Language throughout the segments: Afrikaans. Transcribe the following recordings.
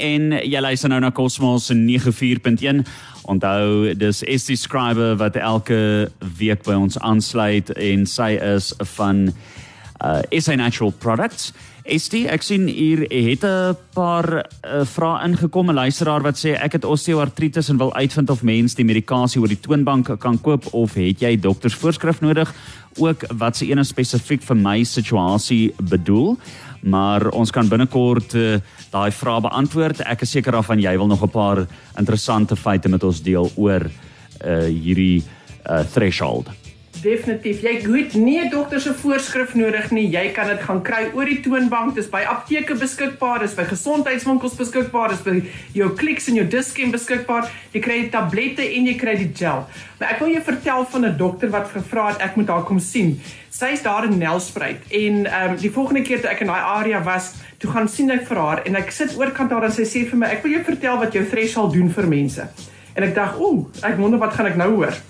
en jy luister nou na Cosmos 94.1. Onthou, dis Estie Scriber wat elke week by ons aansluit en sy is van uh SA Natural Products. Estie, ek sien hier het 'n paar uh, vrae ingekom 'n luisteraar wat sê ek het osteoartritis en wil uitvind of mens die medikasie oor die toonbank kan koop of het jy doktersvoorskrif nodig? Ook wat se ene spesifiek vir my situasie bedoel? Maar ons kan binnekort uh, daai vrae beantwoord. Ek is seker daarvan jy wil nog 'n paar interessante feite met ons deel oor uh, hierdie uh, threshold. Definitief. Jy het nie 'n dokter se voorskrif nodig nie. Jy kan dit gaan kry oor die toonbank. Dis by apteke beskikbaar, dis by gesondheidswinkels beskikbaar, dis by jou Clicks en jou Dischem beskikbaar. Jy kry tablette en jy kry die gel. Maar ek wil jou vertel van 'n dokter wat gevra het ek moet haar kom sien. Sy's daar in Nelspruit en ehm um, die volgende keer toe ek in daai area was, toe gaan sien ek vir haar en ek sit oorkant haar en sy sê vir my ek wil jou vertel wat jou threshold doen vir mense. En ek dink, ooh, ek wonder wat gaan ek nou hoor.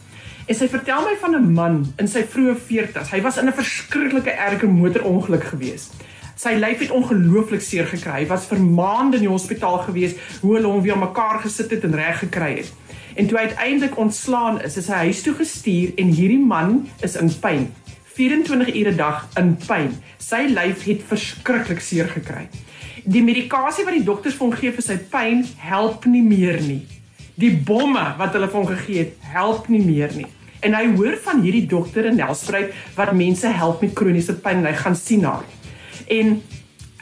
En sy vertel my van 'n man in sy vroeë 40's. Hy was in 'n verskriklike erge motorongeluk gewees. Sy lyf het ongelooflik seer gekry. Hy was vir maande in die hospitaal gewees, hoe hulle hom weer mekaar gesit het en reg gekry het. En toe hy uiteindelik ontslaan is, is hy huis toe gestuur en hierdie man is in pyn. 24 ure dag in pyn. Sy lyf het verskriklik seer gekry. Die medikasie wat die dokters vir hom gee vir sy pyn help nie meer nie. Die bomme wat hulle vir hom gegee het, help nie meer nie. En hy hoor van hierdie dokter in Nelspruit wat mense help met kroniese pyn en hy gaan sien haar. En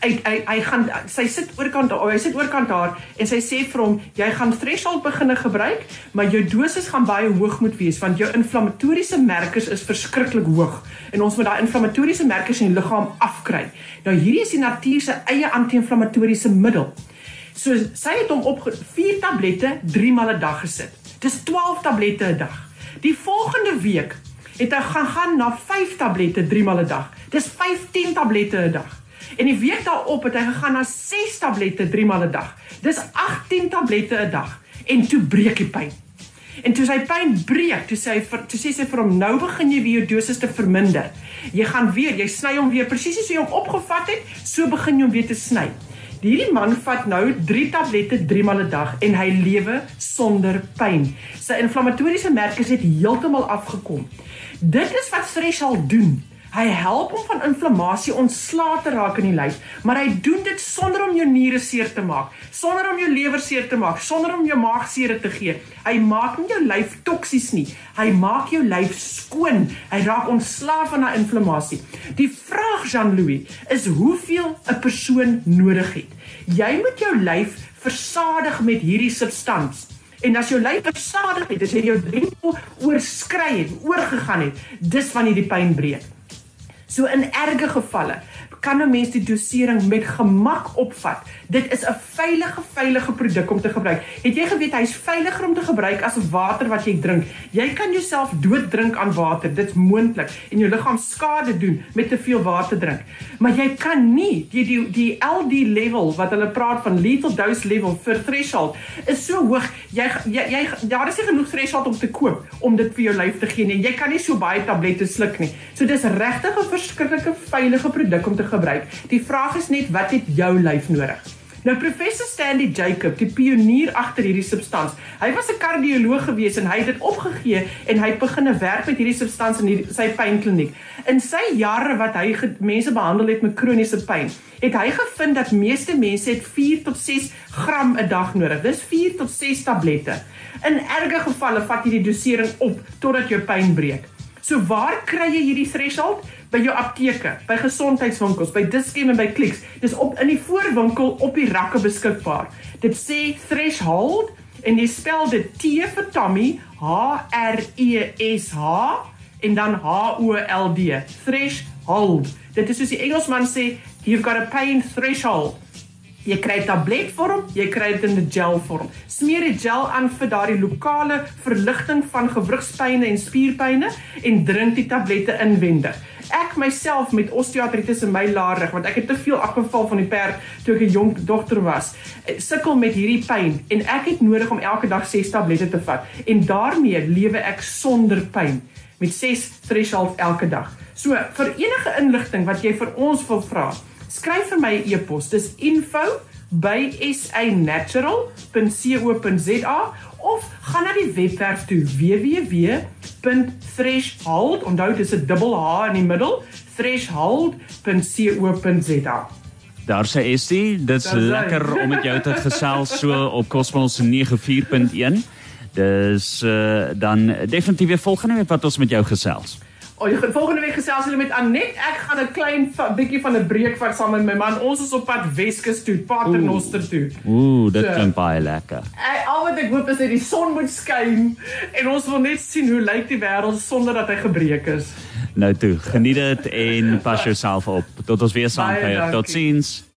hy hy hy gaan sy sit oorkant haar, hy sit oorkant haar en sy sê vir hom jy gaan threshold begine gebruik, maar jou dosis gaan baie hoog moet wees want jou inflammatoriese merkers is verskriklik hoog en ons moet daai inflammatoriese merkers in die liggaam afkry. Nou hierdie is die natuur se eie anti-inflammatoriese middel. So sy het hom op 4 tablette 3 maal 'n dag gesit. Dis 12 tablette 'n dag. Die volgende week het hy gaan gaan na 5 tablette 3 maal 'n dag. Dis 15 tablette 'n dag. En die week daarop het hy gegaan na 6 tablette 3 maal 'n dag. Dis 18 tablette 'n dag en toe breek die pyn. En toe sy pyn breek, toe sê hy vir toe sê sy vir hom nou begin jy weer jou dosis te verminder. Jy gaan weer, jy sny hom weer presies soos jy hom opgevat het, so begin jy hom weer te sny. Hierdie man vat nou 3 tablette 3 maal 'n dag en hy lewe sonder pyn. Sy inflammatoriese merkers het heeltemal afgekom. Dit is wat Threshold doen. Hy help om van inflammasie ontslae te raak in die lyf, maar hy doen dit sonder om jou niere seer te maak, sonder om jou lewer seer te maak, sonder om jou maag seer te gee. Hy maak nie jou lyf toksies nie. Hy maak jou lyf skoon. Hy raak ontslae van daai inflammasie. Die vraag Jean-Louis is hoeveel 'n persoon nodig het. Jy moet jou lyf versadig met hierdie substans. En as jou lyf versadig het, as jy jou drempel oorskry het, oorgegaan het, dis wanneer die pyn breek. So in erge gevalle kan 'n mens die dosering met gemak opvat. Dit is 'n veilige veilige produk om te gebruik. Het jy geweet hy's veiliger om te gebruik as water wat jy drink? Jy kan jouself dooddrink aan water. Dit's moontlik en jou liggaam skade doen met te veel water drink. Maar jy kan nie die die die LD level wat hulle praat van lethal dose level vir threshold is so hoog. Jy jy, jy daar is nie genoeg threshold om te koop om dit vir jou lyf te gee nie. Jy kan nie so baie tablette sluk nie. So dis regtig 'n verskriklike veilige produk om te gebruik. Die vraag is net wat het jou lyf nodig? Nou professor Stanley Jacob, die pionier agter hierdie substans. Hy was 'n kardioloog gewees en hy het dit opgegee en hy het begine werk met hierdie substans in die, sy pynkliniek. In sy jare wat hy mense behandel het met kroniese pyn, het hy gevind dat meeste mense het 4 tot 6 gram 'n dag nodig. Dis 4 tot 6 tablette. In erge gevalle vat jy die dosering op totdat jou pyn breek. So waar kry jy hierdie threshold? By jou apteke, by gesondheidswinkels, by Dischem en by Clicks. Dis op in die voorwinkel op die rakke beskikbaar. Dit sê threshold en jy spel dit T vir Tommy, H R E S H en dan H O L D. Threshold. Dit is soos die Engelsman sê, you've got a pain threshold. Jy kry tabletvorm, jy kry dit in 'n gelvorm. Smeer die gel aan vir daardie lokale verligting van gewrigspyne en spierpyne en drink die tablette inwendig. Ek myself met osteoartritis in my laarrug want ek het te veel afgeval van die perd toe ek 'n jong dogter was, eh, sukkel met hierdie pyn en ek het nodig om elke dag 6 tablette te vat en daarmee lewe ek sonder pyn met 6 threshold elke dag. So vir enige inligting wat jy vir ons wil vra, skryf vir my 'n e e-pos. Dis info by sanatural.co.za of gaan na die webwerf toe www.threshold onthou dis 'n dubbel H in die middel threshold.co.za Daar sê Estie, dit's lekker om met jou te gesels so op Cosmos 94.1. Dis uh, dan definitief weer volgende week wat ons met jou gesels. Oh, volgende week gesels julle met Anet. Ek gaan 'n klein bietjie van 'n breek vat saam met my man. Ons is op pad Weskus toe, Paternoster toe. Ooh, dit So. klink baie lekker. Ek, al wat ek hoop is dat die son moet skyn en ons wil net sien hoe lyk die wêreld sonder dat hy gebreek is. Nou toe, geniet dit en pas jouself op. Tot ons weer saam kuier. Totsiens.